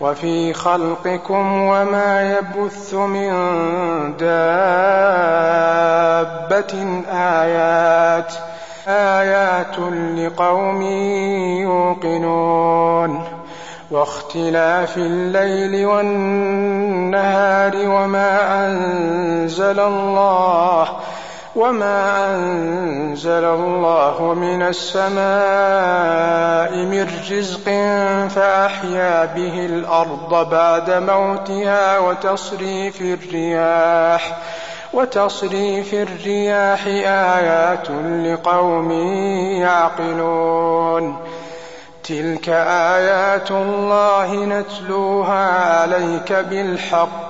وفي خلقكم وما يبث من دابة آيات آيات لقوم يوقنون. واختلاف الليل والنهار وما أنزل الله وما أنزل الله من السماء من رزق فأحيا به الأرض بعد موتها وتصريف الرياح وتصريف الرياح آيات لقوم يعقلون تلك آيات الله نتلوها عليك بالحق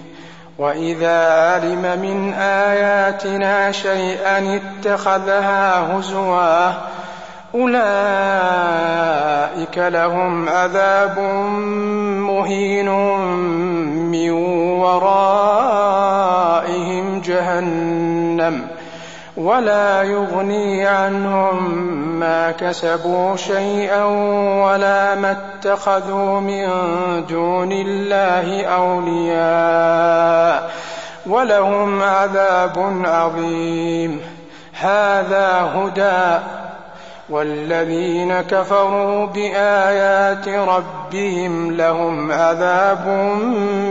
وإذا علم من آياتنا شيئا اتخذها هزوا أولئك لهم عذاب مهين من ورائهم جهنم. ولا يغني عنهم ما كسبوا شيئا ولا ما اتخذوا من دون الله أولياء ولهم عذاب عظيم. هذا هدى. والذين كفروا بآيات ربهم لهم عذاب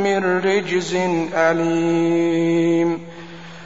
من رجز أليم.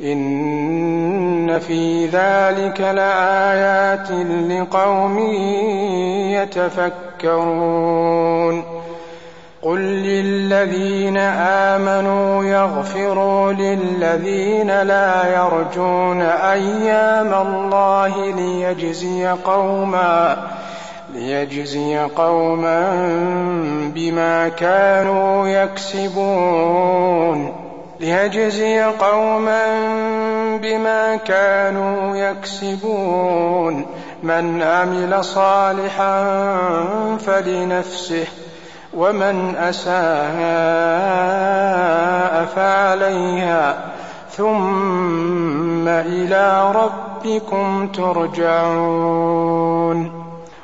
إن في ذلك لآيات لقوم يتفكرون. قل للذين آمنوا يغفروا للذين لا يرجون أيام الله ليجزي قوما ليجزي قوما بما كانوا يكسبون. ليجزي قوما بما كانوا يكسبون. من عمل صالحا فلنفسه ومن أساء فعليها. ثم إلى ربكم ترجعون.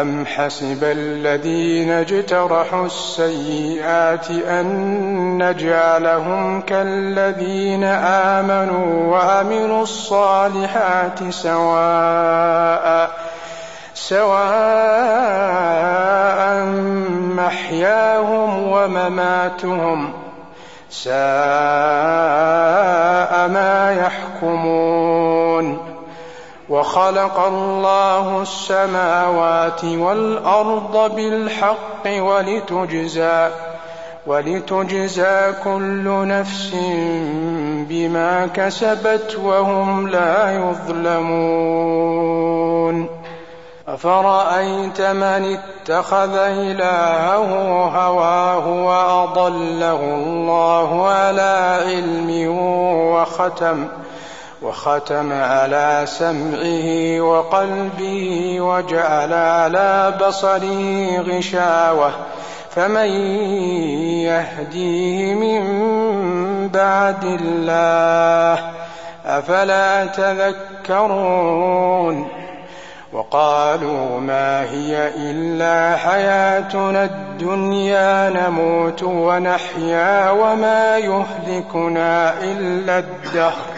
أم حسب الذين اجترحوا السيئات أن نجعلهم كالذين آمنوا وعملوا الصالحات سواء سواء محياهم ومماتهم ساء ما يحكمون وخلق الله السماوات والأرض بالحق ولتجزى ولتجزى كل نفس بما كسبت وهم لا يظلمون. أفرأيت من اتخذ إلهه هواه وأضله الله على علم وختم وختم على سمعه وقلبه وجعل على بصره غشاوة. فمن يهديه من بعد الله أفلا تذكرون؟ وقالوا ما هي إلا حياتنا الدنيا نموت ونحيا وما يهلكنا إلا الدهر.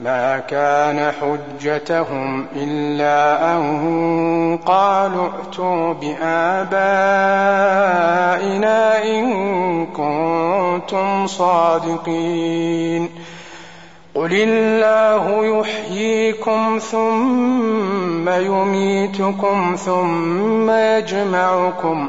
ما كان حجتهم إلا أن قالوا ائتوا بآبائنا إن كنتم صادقين. قل الله يحييكم ثم يميتكم ثم يجمعكم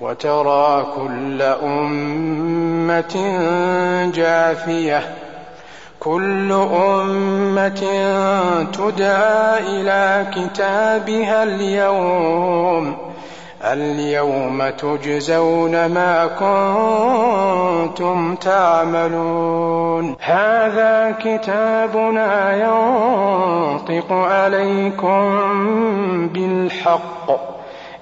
وترى كل أمة جاثية كل أمة تدعى إلى كتابها اليوم. اليوم تجزون ما كنتم تعملون. هذا كتابنا ينطق عليكم بالحق.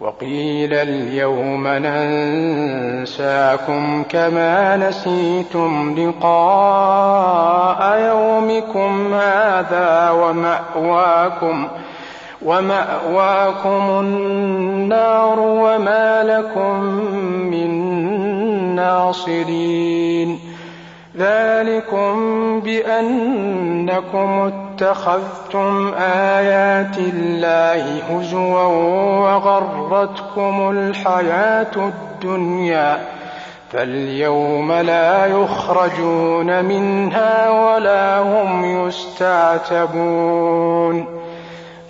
وقيل اليوم ننساكم كما نسيتم لقاء يومكم هذا ومأواكم ومأواكم النار وما لكم من ناصرين ذلكم بأنكم اتخذتم آيات الله هزوا وغرتكم الحياة الدنيا فاليوم لا يخرجون منها ولا هم يستعتبون.